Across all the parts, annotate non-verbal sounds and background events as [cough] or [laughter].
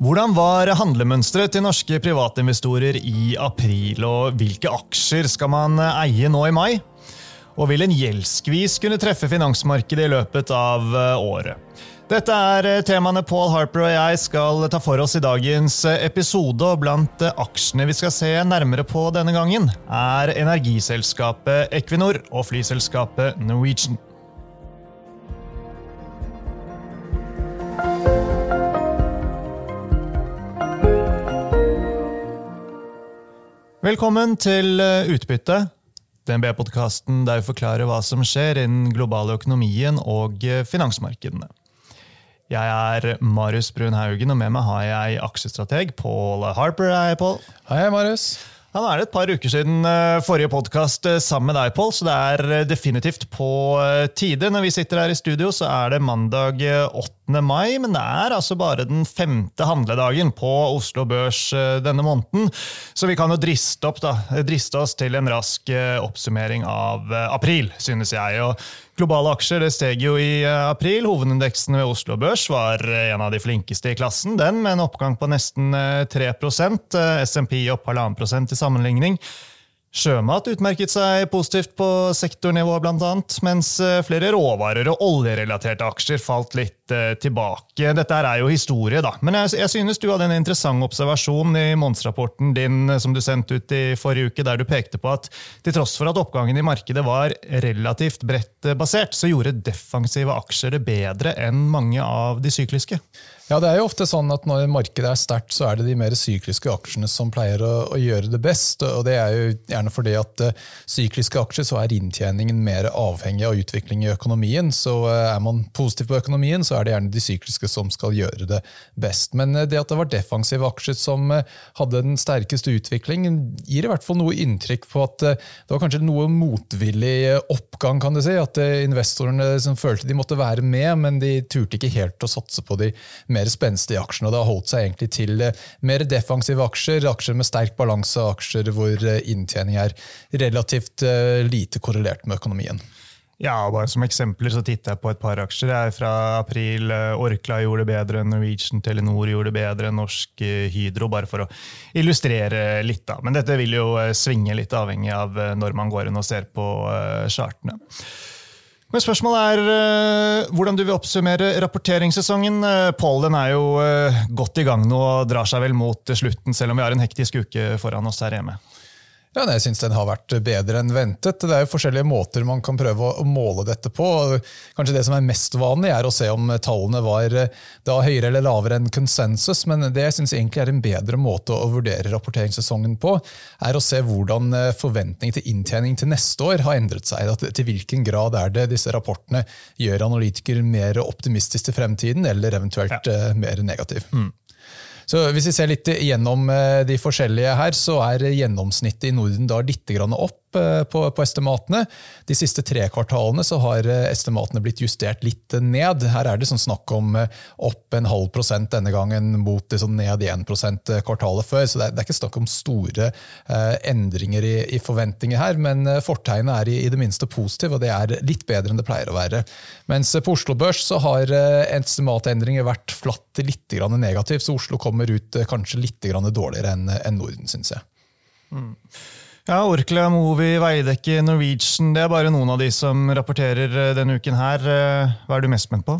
Hvordan var handlemønsteret til norske privatinvestorer i april, og hvilke aksjer skal man eie nå i mai? Og vil en gjeldsskvis kunne treffe finansmarkedet i løpet av eh, året? Dette er eh, temaene Paul Harper og jeg skal ta for oss i dagens eh, episode. og Blant aksjene vi skal se nærmere på denne gangen, er energiselskapet Equinor og flyselskapet Norwegian. Velkommen til eh, Utbytte, DNB-podkasten der vi forklarer hva som skjer i den globale økonomien og eh, finansmarkedene. Jeg er Marius Brun Haugen, og med meg har jeg aksjestrateg Paul Harper. Hei, Paul. Hei, Marius. Ja, nå er det et par uker siden eh, forrige podkast sammen med deg, Paul, så det er definitivt på tide. Når vi sitter her i studio, så er det mandag 8 mai, men det er altså bare den femte handledagen på Oslo Børs eh, denne måneden. Så vi kan jo driste, opp, da, driste oss til en rask eh, oppsummering av eh, april, synes jeg. og Globale aksjer det steg jo i april. Hovedindeksen ved Oslo Børs var en av de flinkeste i klassen, den med en oppgang på nesten 3% SMP opp 1,5% til sammenligning. Sjømat utmerket seg positivt på sektornivå, annet, mens eh, flere råvarer og oljerelaterte aksjer falt litt eh, tilbake. Dette er jo historie, da. Men jeg synes du hadde en interessant observasjon i månedsrapporten din eh, som du sendte ut i forrige uke, der du pekte på at til tross for at oppgangen i markedet var relativt bredt basert, så gjorde defensive aksjer det bedre enn mange av de sykliske. Ja, det er jo ofte sånn at Når markedet er sterkt, så er det de mer sykliske aksjene som pleier å, å gjøre det best. og Det er jo gjerne fordi at uh, sykliske aksjer så er inntjeningen mer avhengig av utvikling i økonomien. så uh, Er man positiv på økonomien, så er det gjerne de sykliske som skal gjøre det best. Men uh, det at det var defensive aksjer som hadde den sterkeste utviklingen, gir i hvert fall noe inntrykk på at det var kanskje noe motvillig oppgang, kan du si. At investorene som følte de måtte være med, men de turte ikke helt å satse på de mer mer spenstige aksjene. og Det har holdt seg egentlig til eh, mer defensive aksjer, aksjer med sterk balanse, aksjer hvor eh, inntjening er relativt eh, lite korrelert med økonomien. Ja, bare Som eksempler så titter jeg på et par aksjer. Jeg er fra april. Orkla gjorde det bedre Norwegian, Telenor gjorde det bedre Norsk Hydro. Bare for å illustrere litt. da. Men dette vil jo svinge litt avhengig av når man går inn og ser på chartene. Men spørsmålet er uh, hvordan du vil oppsummere rapporteringssesongen. Uh, Pål er jo uh, godt i gang nå og drar seg vel mot slutten, selv om vi har en hektisk uke foran oss her hjemme. Ja, Jeg syns den har vært bedre enn ventet. Det er jo forskjellige måter man kan prøve å måle dette på. Kanskje Det som er mest vanlig, er å se om tallene var eh, da høyere eller lavere enn konsensus. Men det jeg synes egentlig er en bedre måte å vurdere rapporteringssesongen på, er å se hvordan forventning til inntjening til neste år har endret seg. Til hvilken grad er det disse rapportene gjør analytikere mer optimistisk til fremtiden, eller eventuelt ja. Eh, mer negativ. Mm. Så Hvis vi ser litt gjennom eh, de forskjellige her, så er gjennomsnittet i Norden da litt opp på, på, estimatene. De siste tre kvartalene så har eh, estimatene blitt justert litt ned. Her er det sånn snakk om eh, opp en halv prosent denne gangen mot sånn ned 1% kvartalet før. Så det er, det er, ikke snakk om store eh, endringer i, i, forventninger her, men fortegnet er i, i, det minste positiv, og det er litt bedre enn det pleier å være. Mens på Oslo Børs så har estimatendringer vært flatt til litt negativt, så Oslo kommer ut kanskje litt dårligere enn en Norden, syns jeg. Mm. Ja, Orkla, Movi, Veidekke, Norwegian det er bare noen av de som rapporterer eh, denne uken. her. Eh, hva er du mest spent på?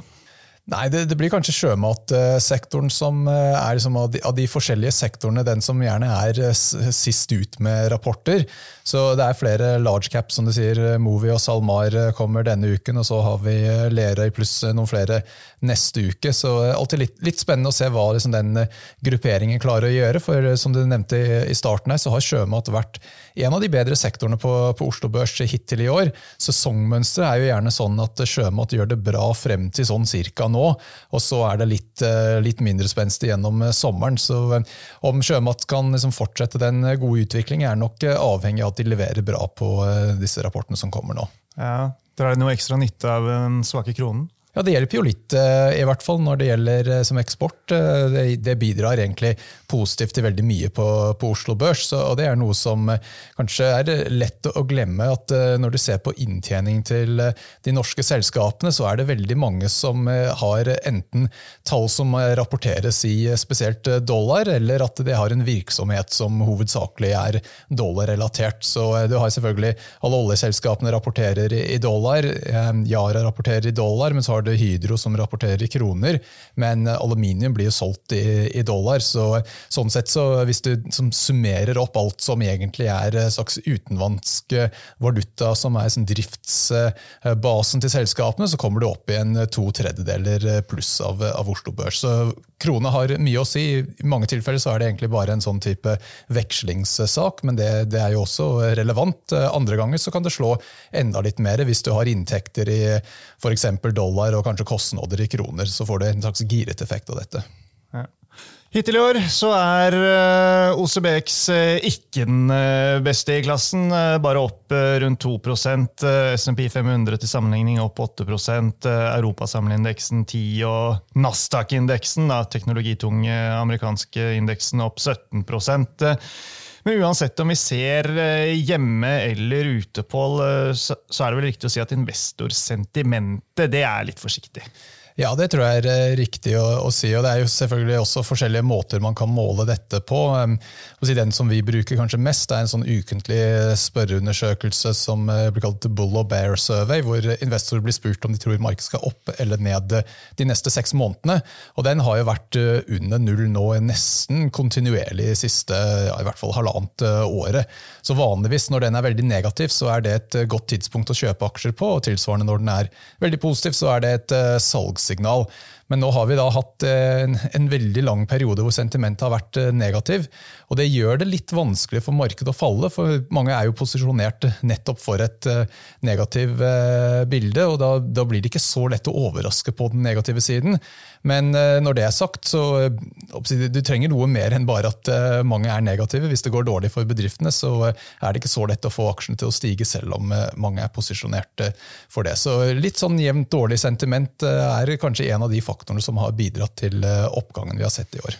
Nei, det, det, blir kanskje sjømatsektoren som eh, er liksom av, de, av, de, forskjellige sektorene den som gjerne er sist ut med rapporter. Så det er flere large caps, som du sier. Movi og SalMar kommer denne uken, og så har vi Lerøy pluss noen flere neste uke. Så alltid litt, litt spennende å se hva liksom, den grupperingen klarer å gjøre. For som du nevnte i starten her, så har sjømat vært en av de bedre sektorene på, på Oslo Børs hittil i år. Sesongmønsteret er jo gjerne sånn at sjømat gjør det bra frem til sånn cirka nå, og så er det litt, litt mindre spenstig gjennom sommeren. Så om sjømat kan liksom fortsette den gode utviklingen, er nok avhengig av at de leverer bra på eh, disse rapportene som kommer nå. Ja, Drar det noe ekstra nytte av den svake kronen? Ja, Det hjelper jo litt, eh, i hvert fall når det gjelder eh, som eksport. Eh, det, bidrar egentlig positivt til veldig mye på, på Oslo Børs. og Det er noe som kanskje er lett å glemme. at Når du ser på inntjening til de norske selskapene, så er det veldig mange som har enten tall som rapporteres i spesielt dollar, eller at de har en virksomhet som hovedsakelig er dollarrelatert. Så du har selvfølgelig alle oljeselskapene rapporterer i dollar, Yara rapporterer i dollar. men så har har det Hydro som rapporterer i kroner, men aluminium blir jo solgt i, i dollar. så sånn sett så Hvis du summerer opp alt som egentlig er slags utenlandsk valuta, som er sånn driftsbasen til selskapene, så kommer du opp i en to tredjedeler pluss av, av Oslo Børs. Så krona har mye å si. I mange tilfeller så er det egentlig bare en sånn type vekslingssak, men det, det er jo også relevant. Andre ganger så kan det slå enda litt mer hvis du har inntekter i f.eks. dollar dollar og kanskje kostnader i kroner, så får du en slags giret effekt av dette. Hittil i år så er eh, OCBX eh, ikke den eh, beste i klassen. Bare opp rundt 2% SMP 500 til sammenligning opp 8% Europasamleindeksen 10 og Nasdaq-indeksen, teknologitunge amerikanske indeksen, opp 17 men uansett om vi ser eh, hjemme eller ute, Pål, eh, så er det vel riktig å si at investorsentimentet det er litt forsiktig? Ja, det tror jeg er eh, riktig å, å, si. og Det er jo selvfølgelig også forskjellige måter man kan måle dette på. Den som vi bruker kanskje mest, er en sånn ukentlig spørreundersøkelse som eh, blir kalt Bull og Bear Survey, hvor investorer blir spurt om de tror markedet skal opp eller ned de neste seks månedene. Og Den har jo vært eh, under null nå nesten kontinuerlig de siste ja, i hvert fall halvannet året. Så vanligvis når den er veldig negativ, så er det et godt tidspunkt å kjøpe aksjer på. og Tilsvarende når den er veldig positiv, så er det et salgs signal. Men nå har vi da hatt eh, en, en, veldig lang periode hvor sentimentet har vært eh, negativ. Og det gjør det litt vanskelig for markedet å falle, for mange er jo posisjonert nettopp for et negativ negativt bilde. og da, da, blir det ikke så lett å overraske på den negative siden. Men når det er sagt, så du trenger noe mer enn bare at mange er negative. Hvis det går dårlig for bedriftene, så er det ikke så lett å få aksjene til å stige, selv om mange er posisjonert for det. Så litt sånn jevnt dårlig sentiment er kanskje en av de faktorene faktorene som har bidratt til eh, oppgangen vi har sett i år.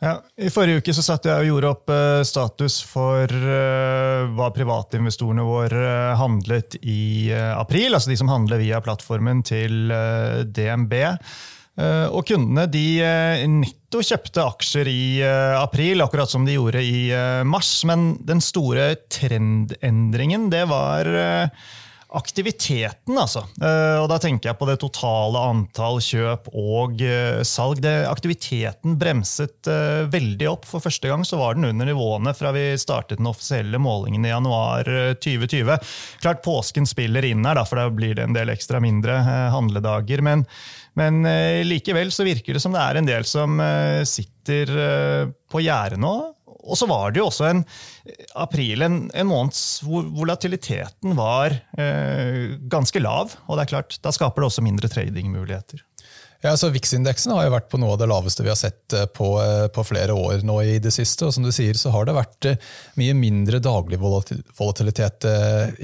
Ja, I forrige uke så satt jeg og gjorde opp uh, status for uh, hva privatinvestorene våre handlet i april. Altså de som handler via plattformen til DNB. Og kundene de netto kjøpte aksjer i april, akkurat som de gjorde i mars. Men den store trendendringen det var aktiviteten, altså. Eh, og da tenker jeg på det totale antall kjøp og eh, salg. Det, aktiviteten bremset eh, veldig opp. For første gang så var den under nivåene fra vi startet den offisielle målingen i januar 2020. Klart påsken spiller inn her, da, for da blir det en del ekstra mindre handledager. men men likevel så virker det som det er en del som sitter på gjerdet nå og så var det jo også en april, en, en måned hvor volatiliteten var eh, ganske lav. Og det er klart, da skaper det også mindre tradingmuligheter. Ja, så VIX-indeksen har jo vært på noe av det laveste vi har sett eh, på, eh, på, flere år nå i det siste. og som du sier, så har det vært eh, mye mindre daglig volatilitet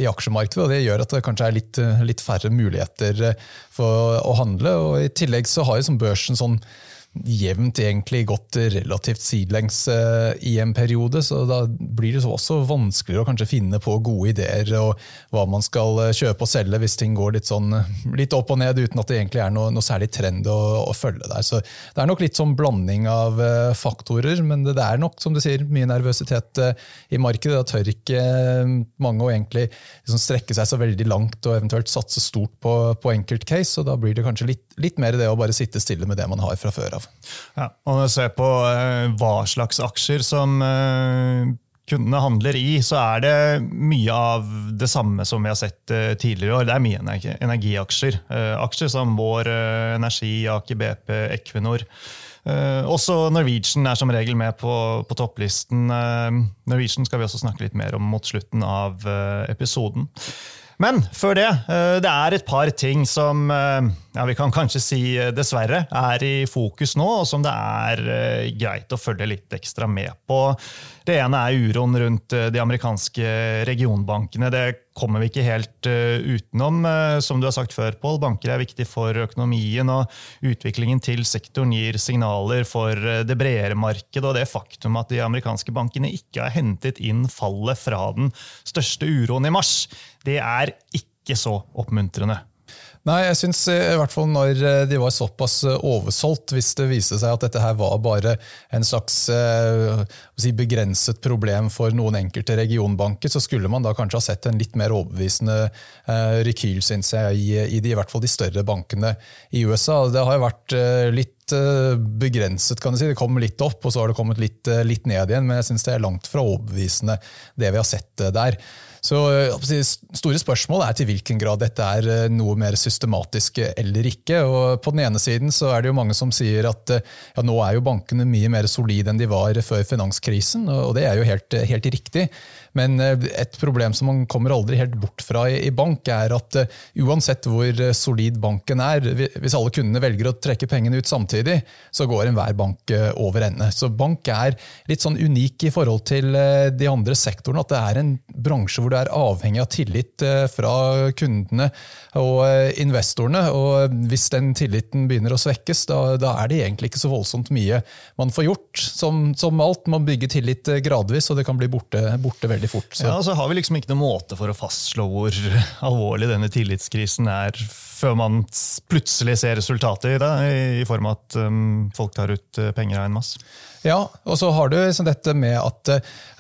i aksjemarkedet. og Det gjør at det kanskje er litt, litt færre muligheter for å handle. og I tillegg så har jo som børsen sånn jevnt egentlig gått relativt sidelengs eh, i en periode, så da blir det også vanskeligere å kanskje finne på gode ideer og hva man skal eh, kjøpe og selge hvis ting går litt, sånn, litt opp og ned uten at det egentlig er noe, noe særlig trend å, å, følge der. Så Det er nok litt sånn blanding av faktorer, men det, det, er nok som du sier, mye nervøsitet i markedet. Da tør ikke mange å egentlig liksom strekke seg så veldig langt og eventuelt satse stort på, på enkeltcase, og da blir det kanskje litt, litt mer det å bare sitte stille med det man har fra før av. Ja, og når vi ser på uh, hva slags aksjer som uh, kundene handler i, så er det mye av det samme som vi har sett uh, tidligere i år. Det er mye energi, energiaksjer. aksjer som Vår Energi, Aker BP, Equinor. også Norwegian er som regel med på, på topplisten. Norwegian skal vi også snakke litt mer om mot slutten av episoden. Men før det, eh, det er et par ting som eh, ja, vi kan kanskje si eh, dessverre er i fokus nå, og som det er greit å følge litt ekstra med på. Det ene er uroen rundt de amerikanske regionbankene. Det kommer vi ikke helt uh, utenom. Uh, som du har sagt før, Pål, banker er viktig for økonomien, og utviklingen til sektoren gir signaler for det bredere markedet, og det faktum at de amerikanske bankene ikke har hentet inn fallet fra den største uroen i mars, det er ikke så oppmuntrende. Nei, jeg syns i hvert fall når eh, de var såpass eh, oversolgt, hvis det viste seg at dette her var bare en slags eh, si, begrenset problem for noen enkelte regionbanker, så skulle man da kanskje ha sett en litt mer overbevisende eh, rekyl, syns jeg, i, i, de, i hvert fall de større bankene i USA. Det har jo vært eh, litt begrenset, kan du si. Det kom litt opp, og så har det kommet litt, litt ned igjen, men jeg syns det er langt fra overbevisende, det vi har sett der. Så eh, Store spørsmål er til hvilken grad dette er eh, noe mer systematisk eller ikke. Og På den ene siden så er det jo mange som sier at eh, ja, nå er jo bankene mye mer solide enn de var før finanskrisen, og det er jo helt, helt riktig. Men et problem som man kommer aldri helt bort fra i bank, er at uansett hvor solid banken er, hvis alle kundene velger å trekke pengene ut samtidig, så går enhver bank over ende. Så bank er litt sånn unik i forhold til de andre sektorene, at det er en bransje hvor det er avhengig av tillit eh, fra kundene og eh, investorene. og Hvis den tilliten begynner å svekkes, da, da er det egentlig ikke så voldsomt mye man får gjort. Som, som alt, man bygger tillit eh, gradvis, og det kan bli borte, borte veldig fort. Så. Ja, så har vi liksom ikke noen måte for å fastslå hvor alvorlig denne tillitskrisen er før man plutselig ser resultatet i det, i form av at um, folk tar ut penger av en masse. Ja, og så har du liksom dette med at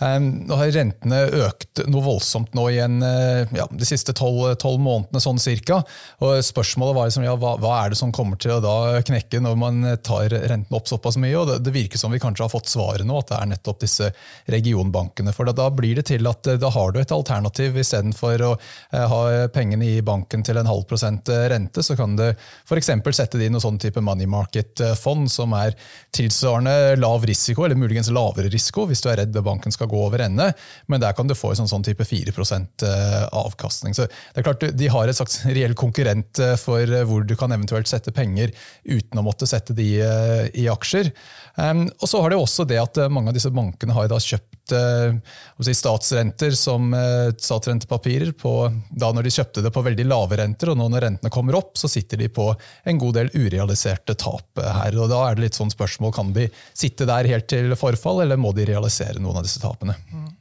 um, har rentene økt noe voldsomt nå i en, eh, ja, de siste tolv månedene, sånn cirka. Og spørsmålet var liksom, ja, hva, hva, er det som kommer til å da knekke når man tar renten opp såpass mye? og det, det, virker som vi kanskje har fått svaret nå, at det er nettopp disse regionbankene. For da, da blir det til at eh, da har du et alternativ istedenfor å eh, ha pengene i banken til en halv prosent rente, så kan du f.eks. sette det i noen sånn type money market-fond som er tilsvarende lav risiko eller muligens lavere risiko hvis du er redd banken skal gå over ende, men der kan du få en sånn, sånn type 4 eh, avkastning. Så det er klart De har et slags [laughs] reell konkurrent eh, for eh, hvor du kan eventuelt sette penger uten å måtte sette de i aksjer. Um, og så har det også det at mange av disse bankene har kjøpt statsrenter som statsrentepapirer på, da når de kjøpte det på veldig lave renter, og nå når rentene kommer opp, så sitter de på en god del urealiserte tap her. og Da er det litt sånn spørsmål kan de sitte der helt til forfall, eller må de realisere noen av disse tapene? Mm.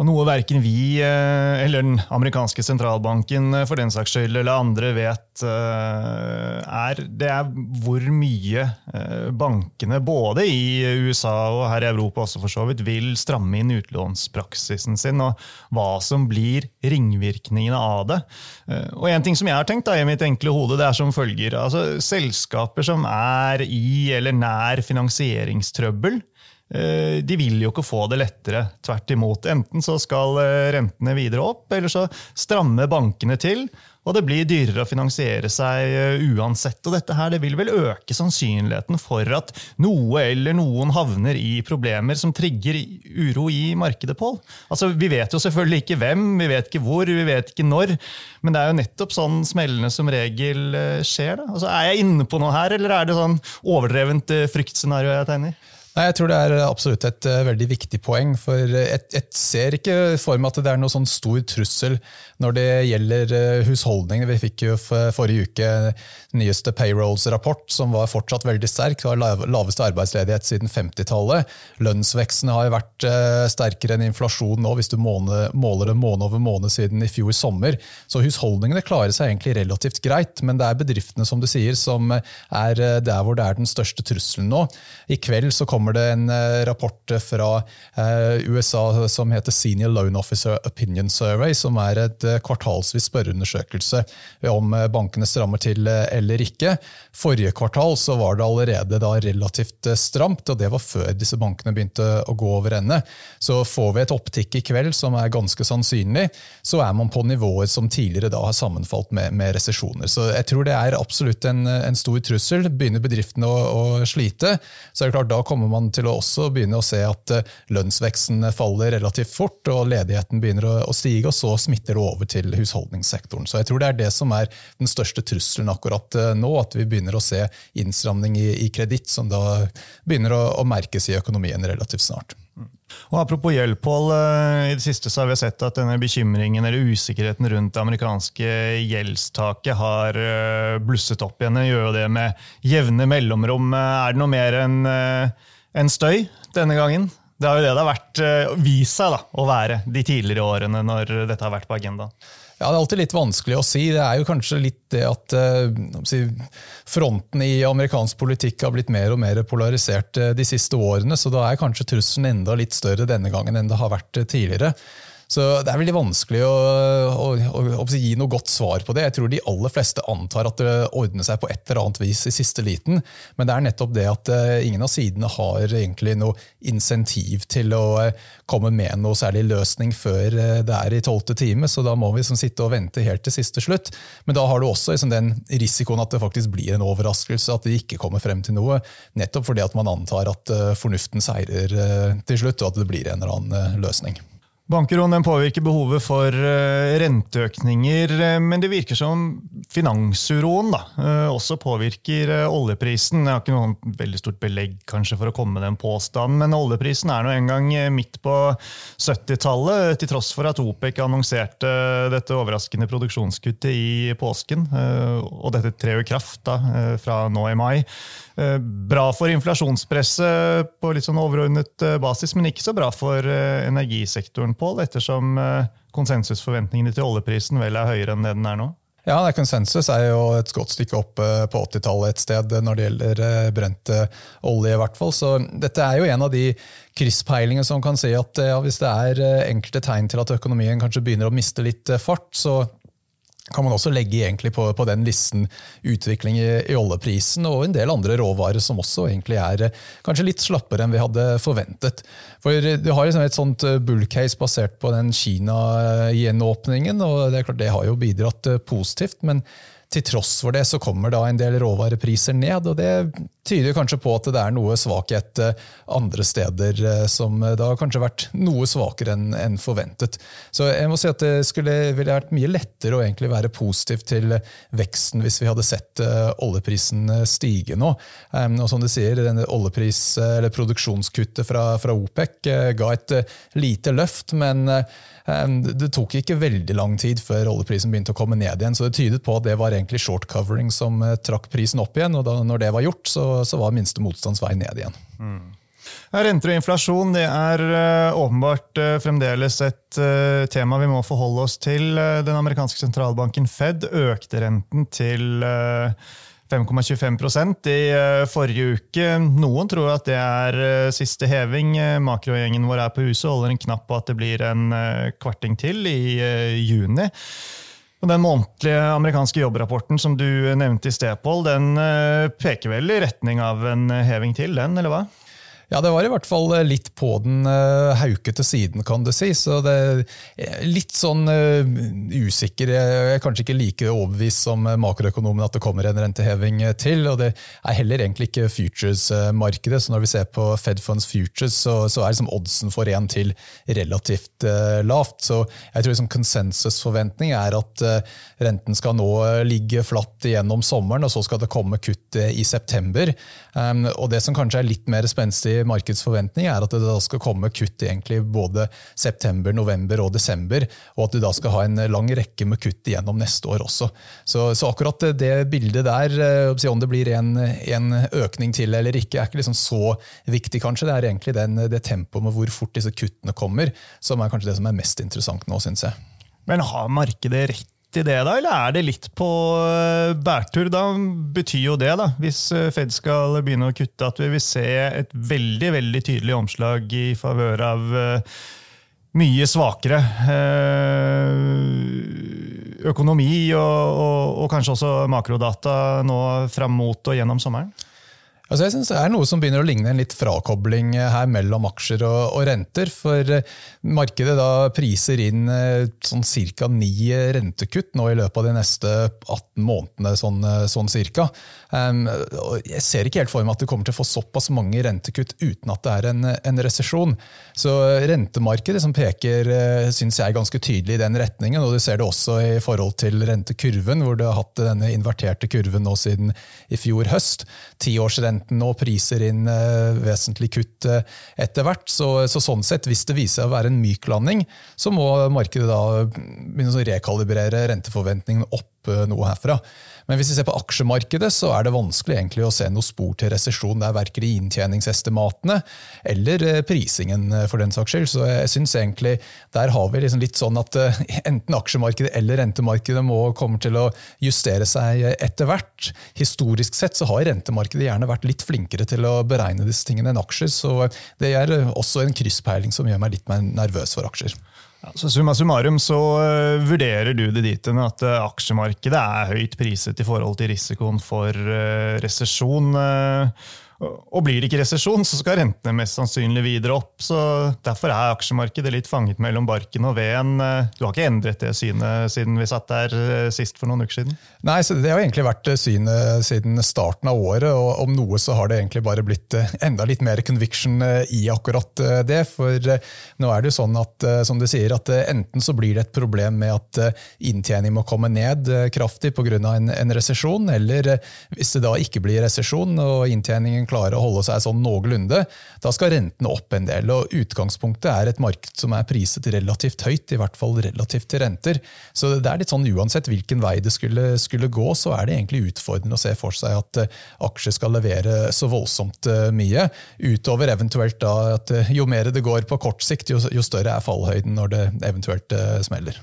Og noe verken vi eh, eller den amerikanske sentralbanken eh, for den saks skyld, eller andre vet, eh, er, det er hvor mye bankene, både i USA og her i Europa også for så vidt, vil stramme inn utlånspraksisen sin, og hva som blir ringvirkningene av det. Og En ting som jeg har tenkt da, i mitt enkle hode, det er som følger. altså Selskaper som er i eller nær finansieringstrøbbel, de vil jo ikke få det lettere. Tvert imot. Enten så skal eh, rentene videre opp, eller så strammer bankene til. Og det blir dyrere å finansiere seg eh, uansett. Og dette her, det vil vel øke sannsynligheten for at noe eller noen havner i problemer som trigger uro i markedet, Pål. Altså, vi vet jo selvfølgelig ikke hvem, vi vet ikke hvor, vi vet ikke når. Men det er jo nettopp sånn smellene som regel skjer. Da. Altså, er jeg inne på noe her, eller er det sånn overdrevent fryktscenario jeg tegner? Nei, Jeg tror det er absolutt et uh, veldig viktig poeng. For jeg, jeg, ser ikke for meg at det er noe sånn stor trussel når det gjelder uh, husholdningene. Vi fikk jo forrige uke nyeste payrolls-rapport, som var fortsatt veldig sterk. Det var laveste arbeidsledighet siden 50-tallet. Lønnsveksten har vært uh, sterkere enn inflasjon nå, hvis du måler det måned over måned siden i fjor sommer. Så husholdningene klarer seg egentlig relativt greit, men det er bedriftene som du sier, som er der hvor det er den største trusselen nå. I kveld så kommer det en eh, rapport fra eh, USA som heter Senior Loan Officer Opinion Survey, som er et eh, kvartalsvis spørreundersøkelse om bankene strammer til eller ikke. Forrige kvartal så var det allerede da relativt stramt, og det var før disse bankene begynte å gå over ende. Så får vi et opptikk i kveld som er ganske sannsynlig, så er man på nivåer som tidligere da har sammenfalt med, med resesjoner. Så jeg tror det er absolutt en, en stor trussel. Begynner bedriftene å, å slite, så er det klart da kommer man til å også begynne å se at eh, lønnsveksten faller relativt fort, og ledigheten begynner å stige, og så smitter det over til husholdningssektoren. Så jeg tror det er det som er den største trusselen akkurat eh, nå, at vi begynner å se innstramning i, i kreditt, som da begynner å, å merkes i økonomien relativt snart. Og Apropos gjeld, Pål. I det siste så har vi sett at denne bekymringen eller usikkerheten rundt det amerikanske gjeldstaket har blusset opp igjen. Det gjør jo det med jevne mellomrom. Er det noe mer enn en støy denne gangen? Det har jo det det har vært, vist seg da, å være de tidligere årene når dette har vært på agendaen. Ja, Det er alltid litt vanskelig å si. Det er jo kanskje litt det at eh, fronten i amerikansk politikk har blitt mer og mer polarisert uh, de siste årene, så da er kanskje trusselen enda litt større denne gangen enn det har vært uh, tidligere. Så Det er veldig vanskelig å, å, å, å, gi noe godt svar på det. Jeg tror de aller fleste antar at det ordner seg på et eller annet vis i siste liten, men det er nettopp det at ingen av sidene har egentlig noe insentiv til å komme med noe særlig løsning før det er i tolvte time, så da må vi liksom sitte og vente helt til siste slutt. Men da har du også liksom den risikoen at det faktisk blir en overraskelse, at de ikke kommer frem til noe, nettopp fordi at man antar at fornuften seirer til slutt, og at det blir en eller annen løsning. Bankeroen påvirker behovet for eh, renteøkninger, eh, men det virker som finansuroen da, eh, også påvirker oljeprisen. Jeg har ikke noe veldig stort belegg kanskje for å komme med den påstanden, men oljeprisen er nå en gang midt på 70-tallet, til tross for at OPEC annonserte dette overraskende produksjonskuttet i påsken. Og dette trer i kraft da, fra nå i mai. Eh, bra for inflasjonspresset på litt sånn overordnet eh, basis, men ikke så bra for eh, energisektoren, Pål, ettersom konsensusforventningene til oljeprisen vel er høyere enn det den er nå? Ja, det er Konsensus er jo et godt stykke opp på 80-tallet et sted når det gjelder brent olje. i hvert fall. Så Dette er jo en av de krysspeilingene som kan si at ja, hvis det er enkelte tegn til at økonomien kanskje begynner å miste litt fart, så kan man også legge på, på, den listen utvikling i, i, oljeprisen og en del andre råvarer som også egentlig er eh, kanskje litt slappere enn vi hadde forventet. For Du har liksom et sånt eh, bullcase basert på den Kina-gjenåpningen, og det er klart det har jo bidratt eh, positivt. men til tross for det så kommer da en del råvarepriser ned, og det tyder kanskje på at det er noe svakhet eh, andre steder eh, som eh, da kanskje har vært noe svakere enn forventet. Så jeg må si at det skulle, ville vært mye lettere å egentlig være positiv til veksten hvis vi hadde sett oljeprisen stige nå. Og som du sier, denne oljepris- eller produksjonskuttet fra, fra OPEC ga et lite løft, men det tok ikke veldig lang tid før oljeprisen begynte å komme ned igjen, så det tydet på at det var egentlig short covering som trakk prisen opp igjen. og da, når det var gjort, så, så var minste motstandsvei ned igjen. Mm. Renter og inflasjon det er uh, åpenbart uh, fremdeles et uh, tema vi må forholde oss til. Den amerikanske sentralbanken Fed økte renten til 5,25% i forrige uke. Noen tror at det er siste heving. Makrogjengen vår er på huset og holder en knapp på at det blir en kvarting til i juni. Den månedlige amerikanske jobbrapporten som du nevnte i sted, Pål, den eh, peker vel i retning av en heving til, den, eller hva? Ja, det var i hvert fall eh, litt på den uh, haukete siden, kan du si. Så det er litt sånn uh, usikker. Jeg er kanskje ikke like overbevist som makroøkonomen at det kommer en renteheving til. Og det er heller egentlig ikke futures-markedet. Så når vi ser på Fed Funds Futures, så, så er liksom oddsen for én til relativt uh, lavt. Så jeg tror liksom konsensusforventning er at renten skal nå ligge flatt gjennom sommeren, og så skal det komme kutt i september. Um, og det som kanskje er litt mer spenstig markedsforventning, er at det da skal komme kutt egentlig både september, november og desember, og at du da skal ha en lang rekke med kutt igjennom neste år også. Så, så akkurat det bildet der, eh, om det blir en, en, økning til eller ikke, er ikke liksom så viktig, kanskje. Det er egentlig den, det tempoet med hvor fort disse kuttene kommer, som er kanskje det som er mest interessant nå, syns jeg. Men har markedet rett i det, da, eller er det litt på eh, bærtur? Da betyr jo det, da, hvis eh, Fed skal begynne å kutte, at vi vil se et veldig veldig tydelig omslag i favør av eh, mye svakere økonomi og, og, og kanskje også makrodata nå fram mot og gjennom sommeren? Altså jeg synes Det er noe som begynner å ligne en litt frakobling her mellom aksjer og, og renter. For eh, markedet da priser inn eh, sånn ca. ni rentekutt nå i løpet av de neste 18 månedene. sånn, eh, sånn cirka. Um, jeg ser ikke helt for meg at du kommer til å få såpass mange rentekutt uten at det er en, en resesjon. Så rentemarkedet som peker synes jeg er ganske tydelig i den retningen, og du ser det også i forhold til rentekurven, hvor du har hatt denne inverterte kurven nå siden i fjor høst. Tiårsrente renten og priser inn vesentlig kutt etter hvert. Så, så, sånn sett, hvis det viser seg å være en myk landing, så må markedet da begynne å rekalibrere renteforventningene opp noe herfra. Men hvis vi ser på aksjemarkedet, så er det vanskelig egentlig å se noe spor til resesjon. Det er verken i inntjeningsestimatene eller eh, prisingen, eh, for den saks skyld. Så jeg synes egentlig der har vi liksom litt sånn at eh, [laughs] enten aksjemarkedet eller rentemarkedet må komme til å justere seg etter hvert. Historisk sett så har rentemarkedet gjerne vært litt flinkere til å beregne disse tingene enn aksjer, så det er også en krysspeiling som gjør meg litt mer nervøs for aksjer. Så Summa summarum så uh, vurderer du det dit at uh, aksjemarkedet er høyt priset i forhold til risikoen for uh, resesjon. Og blir det ikke resesjon, så skal rentene mest sannsynlig videre opp. så Derfor er aksjemarkedet litt fanget mellom barken og veden. Du har ikke endret det synet siden vi satt der eh, sist for noen uker siden? Nei, det har egentlig vært eh, synet siden starten av året. og Om noe så har det egentlig bare blitt eh, enda litt mer conviction i akkurat det. For nå er det jo sånn at som du sier, at enten så blir det et problem med at inntjening må komme ned kraftig pga. en, en resesjon, eller hvis det da ikke blir resesjon og inntjeningen klarer å holde seg sånn noenlunde, da skal rentene opp en del. og Utgangspunktet er et marked som er priset relativt høyt, i hvert fall relativt til renter. Så det er litt sånn uansett hvilken vei det skulle, skulle gå, så er det egentlig utfordrende å se for seg at uh, aksjer skal levere så voldsomt uh, mye. Utover eventuelt da at uh, jo mer det går på kort sikt, jo, jo større er fallhøyden når det eventuelt smeller.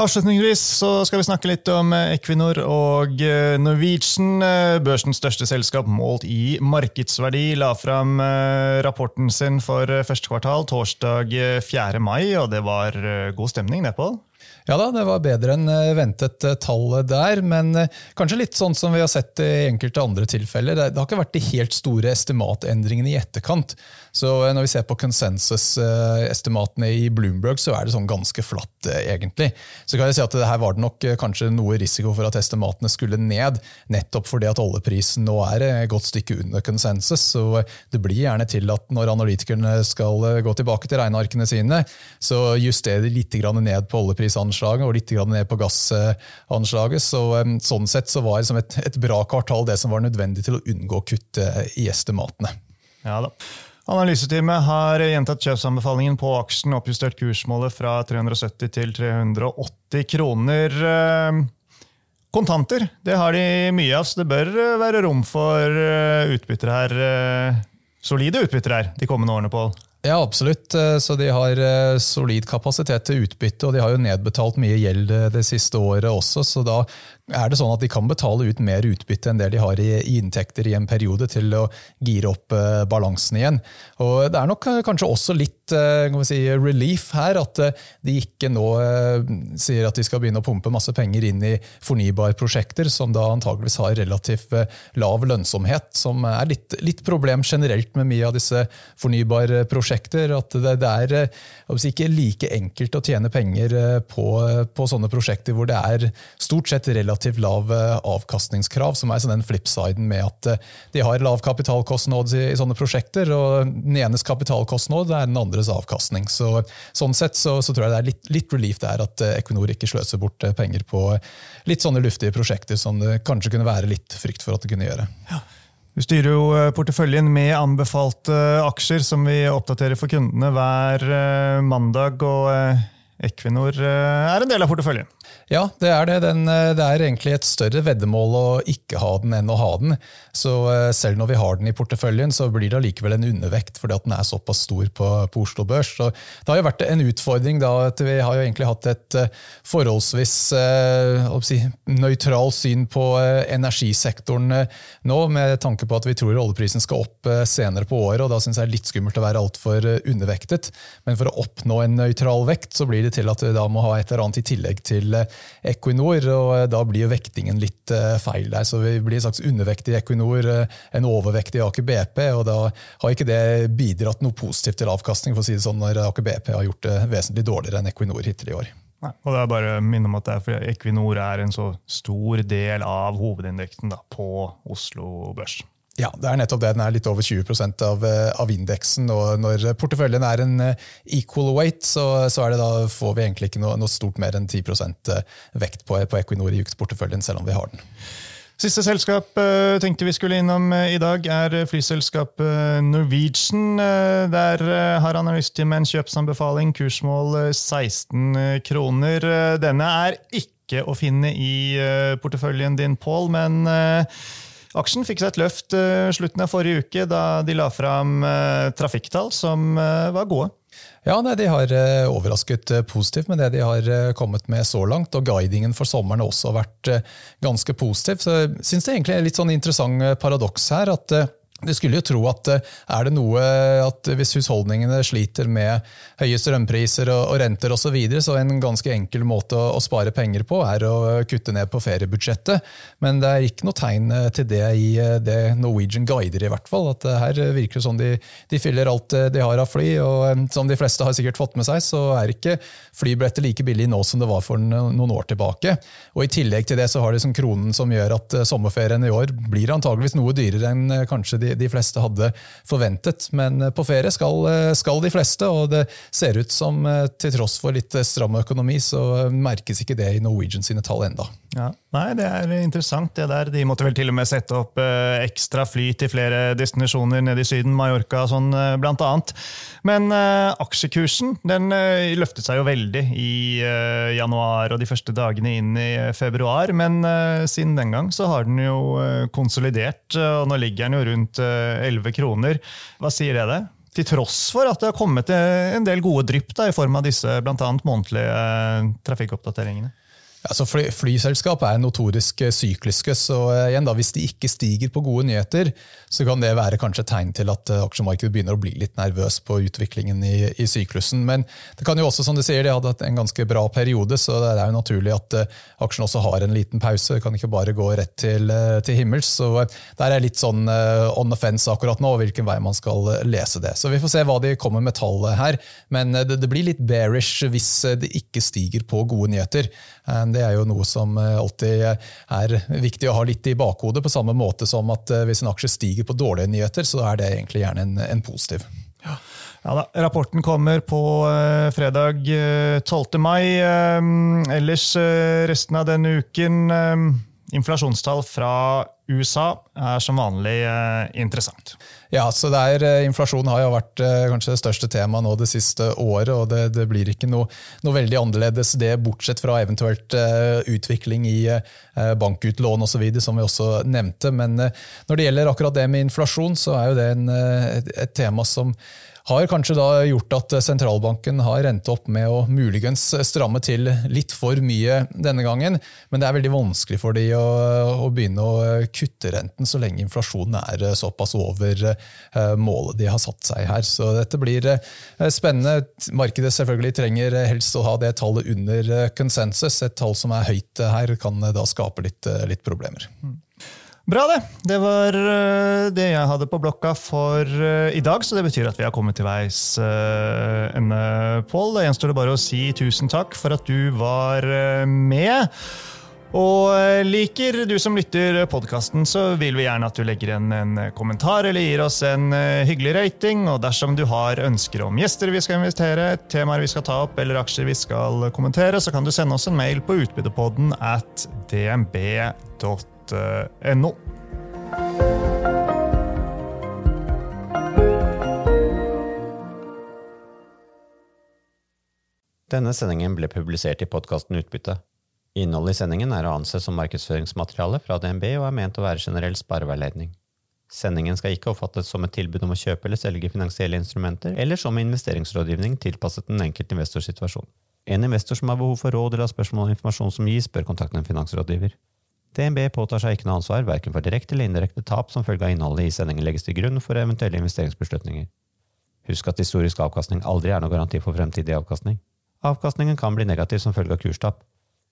Avslutningsvis så skal vi snakke litt om eh, Equinor og eh, Norwegian. Eh, børsens største selskap målt i markedsverdi la fram rapporten sin for første kvartal torsdag 4. mai, og det var god stemning nedpå? Ja da, det var bedre enn ventet tall der, men kanskje litt sånn som vi har sett i enkelte andre tilfeller. Det har ikke vært de helt store estimatendringene i etterkant. Så eh, når vi ser på konsensusestimatene i Bloomberg, så er det sånn ganske flatt, eh, egentlig. Så kan jeg si at her var det nok eh, kanskje noe risiko for at estimatene skulle ned, nettopp fordi at oljeprisen nå er et godt stykke under konsensus. Så det blir gjerne til at når analytikerne skal gå tilbake til regnearkene sine, så justerer de litt ned på oljeprisanslaget og litt ned på gassanslaget. Så, sånn sett så var det som et, et bra kvartal det som var nødvendig til å unngå kutt i estimatene. Ja da. Analyseteamet har gjentatt kjøpsanbefalingen på aksjen, oppjustert kursmålet fra 370 til 380 kroner. Eh, kontanter det har de mye av, så det bør være rom for eh, utbytter her. Eh, solide utbytter her de kommende årene, Pål? Ja, absolutt. Så De har solid kapasitet til utbytte, og de har jo nedbetalt mye gjeld det siste året også. så Da er det sånn at de kan betale ut mer utbytte enn det de har i, inntekter i en periode til å gire opp eh, balansen igjen. Og Det er nok eh, kanskje også litt eh, si, relief her at eh, de ikke nå sier at de skal begynne å pumpe masse penger inn i fornybarprosjekter, som da antageligvis har relativt lav lønnsomhet, som er litt, litt, problem generelt med mye av disse fornybarprosjekter. At det, det er si, ikke like enkelt å tjene penger på, på sånne prosjekter hvor det er stort sett relativt relativt lav eh, avkastningskrav, som er den flipsiden med at eh, de har lav kapitalkostnad i, i sånne prosjekter. og Den enes kapitalkostnad er den andres avkastning. Så, sånn sett så, så, tror jeg det er litt, litt relief er at eh, Equinor ikke sløser bort penger på litt sånne luftige prosjekter som det kanskje kunne være litt frykt for at det kunne gjøre. Ja. Du styrer jo porteføljen med anbefalte aksjer, som vi oppdaterer for kundene hver mandag. og Equinor er en del av porteføljen. Ja, det er det. Den, eh, det er egentlig et større veddemål å ikke ha den enn å ha den. Så eh, selv når vi har den i porteføljen, så blir det allikevel en undervekt fordi at den er såpass stor på, på Oslo Børs. Så det har jo vært en utfordring da, at vi har jo egentlig hatt et eh, forholdsvis si, nøytral syn på energisektoren nå, med tanke på at vi tror oljeprisen skal opp senere på året. og Da syns jeg det er litt skummelt å være altfor undervektet. Men for å oppnå en nøytral vekt, så blir det til at vi da må ha et eller annet i tillegg til Equinor, og eh, da blir jo vektingen litt eh, feil der. Så vi blir en slags undervektig Equinor, eh, en overvektig Aker BP, og da har ikke det bidratt noe positivt til avkastning, for å si det sånn, når Aker BP har gjort det vesentlig dårligere enn Equinor hittil i år. Nei, og det er bare å minne om at er Equinor er en så stor del av hovedindeksen da, på Oslo Børs. Ja, det er nettopp det. Den er litt over 20 av, eh, av indeksen. og Når porteføljen er en eh, equal weight, så, så da, får vi egentlig ikke noe, noe, stort mer enn 10 eh, vekt på, på Equinor i porteføljen, selv om vi har den. Siste selskap tenkte vi skulle innom i dag, er flyselskapet Norwegian. Der har analystteamet en kjøpsanbefaling, kursmål 16 kroner. Denne er ikke å finne i porteføljen din, Pål, men Aksjen fikk seg et løft slutten av forrige uke, da de la fram trafikktall som var gode. Ja, nei, De har eh, overrasket eh, positivt med det de har eh, kommet med så langt. og Guidingen for sommeren har også vært ganske positiv. Så jeg synes det egentlig er litt sånn interessant paradoks her. at du skulle jo tro at eh, er det noe at hvis husholdningene sliter med høye strømpriser og, renter osv., så, videre, så en ganske enkel måte å, å, spare penger på er å kutte ned på feriebudsjettet. Men det er ikke noe tegn eh, til det i eh, det Norwegian guider, i hvert fall. At her virker det som de, de fyller alt de har av fly, og som de fleste har sikkert fått med seg, så er ikke flybilletter like billig nå som det var for noen år tilbake. Og I tillegg til det så har de som kronen som gjør at sommerferien i år blir antageligvis noe dyrere enn kanskje de de, fleste hadde forventet. Men eh, på ferie skal, eh, skal, de fleste, og det ser ut som eh, til tross for litt stram økonomi, så merkes ikke det i Norwegian sine tall enda. Ja. Nei, det er interessant det der. De måtte vel til og med sette opp eh, ekstra fly til flere destinasjoner nede i Syden, Mallorca og sånn, eh, blant annet. Men eh, aksjekursen den eh, løftet seg jo veldig i eh, januar og de første dagene inn i februar. Men eh, siden den gang så har den jo konsolidert, og nå ligger den jo rundt 11 kroner. Hva sier det det? Til tross for at det har kommet en del gode drypp da, i form av disse annet månedlige trafikkoppdateringene. Altså fly, flyselskap er notorisk eh, sykliske, så eh, igjen da, hvis de ikke stiger på gode nyheter, så kan det være kanskje tegn til at eh, aksjemarkedet begynner å bli litt nervøs på utviklingen i, i, syklusen. Men det kan jo også, som du sier, de hadde hatt en ganske bra periode, så det er jo naturlig at aksjen også har en liten pause. Det kan ikke bare gå rett til, til himmels. Så der er litt sånn on the fence akkurat nå, hvilken vei man skal lese det. Så vi får se hva de kommer med tallet her, men det, det blir litt bearish hvis det ikke stiger på gode nyheter. Det er jo noe som eh, alltid er viktig å ha litt i bakhodet, på samme måte som at eh, hvis en aksje stiger på dårlige nyheter, så er det egentlig gjerne en, en positiv. Ja. Ja da, Rapporten kommer på fredag uh, 12. mai. Ellers resten av denne uken Inflasjonstall fra USA er som vanlig interessant. Ja, så er, eh, Inflasjon har jo vært eh, kanskje det største temaet nå det siste året. og Det, det blir ikke noe, noe, veldig annerledes det, bortsett fra eventuelt utvikling i bankutlån osv., som vi også nevnte. Men når det gjelder akkurat det med inflasjon, så er jo det en, et tema som har kanskje da gjort at sentralbanken har endt opp med å muligens stramme til litt for mye denne gangen. Men det er veldig vanskelig for de å, å begynne å kutte renten så lenge inflasjonen er såpass over eh, målet de har satt seg her. Så dette blir eh, spennende. Markedet selvfølgelig trenger helst å ha det tallet under konsensus. Et tall som er høyt her, kan da skape litt, litt problemer. Bra, det. Det var eh, det jeg hadde på blokka for eh, i dag, så det betyr at vi har kommet til veis eh, ende, Pål. Det gjenstår bare å si tusen takk for at du var med. Og liker du som lytter podkasten, så vil vi gjerne at du legger igjen en kommentar eller gir oss en hyggelig rating. Og dersom du har ønsker om gjester vi skal invitere, temaer vi skal ta opp eller aksjer vi skal kommentere, så kan du sende oss en mail på utbyttepodden at dnb.no no. Denne sendingen ble publisert i podkasten Utbytte. Innholdet i sendingen er å anse som markedsføringsmateriale fra DNB og er ment å være generell spareveiledning. Sendingen skal ikke oppfattes som et tilbud om å kjøpe eller selge finansielle instrumenter, eller som investeringsrådgivning tilpasset den enkelte investors situasjon. En investor som har behov for råd eller har spørsmål om informasjon som gis, bør kontakte en finansrådgiver. DNB påtar seg ikke noe ansvar verken for direkte eller indirekte tap som følge av innholdet i sendingen legges til grunn for eventuelle investeringsbeslutninger. Husk at historisk avkastning aldri er noe garanti for fremtidig avkastning. Avkastningen kan bli negativ som følge av kurstap.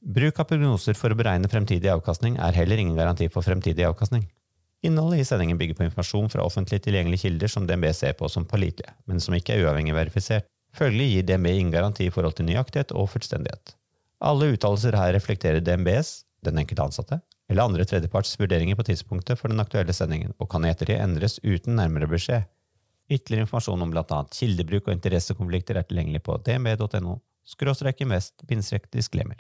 Bruk av prognoser for å beregne fremtidig avkastning er heller ingen garanti for fremtidig avkastning. Innholdet i sendingen bygger på informasjon fra offentlig tilgjengelige kilder som DNB ser på som pålitelige, men som ikke er uavhengig verifisert. Følgelig gir DNB ingen garanti i forhold til nøyaktighet og fullstendighet. Alle uttalelser her reflekterer DNBs, den enkelte ansatte, eller andre tredjeparts vurderinger på tidspunktet for den aktuelle sendingen, og kan i ettertid endres uten nærmere beskjed. Ytterligere informasjon om bl.a. kildebruk og interessekonflikter er tilgjengelig på dmb.no skråstrek invest disclaimer.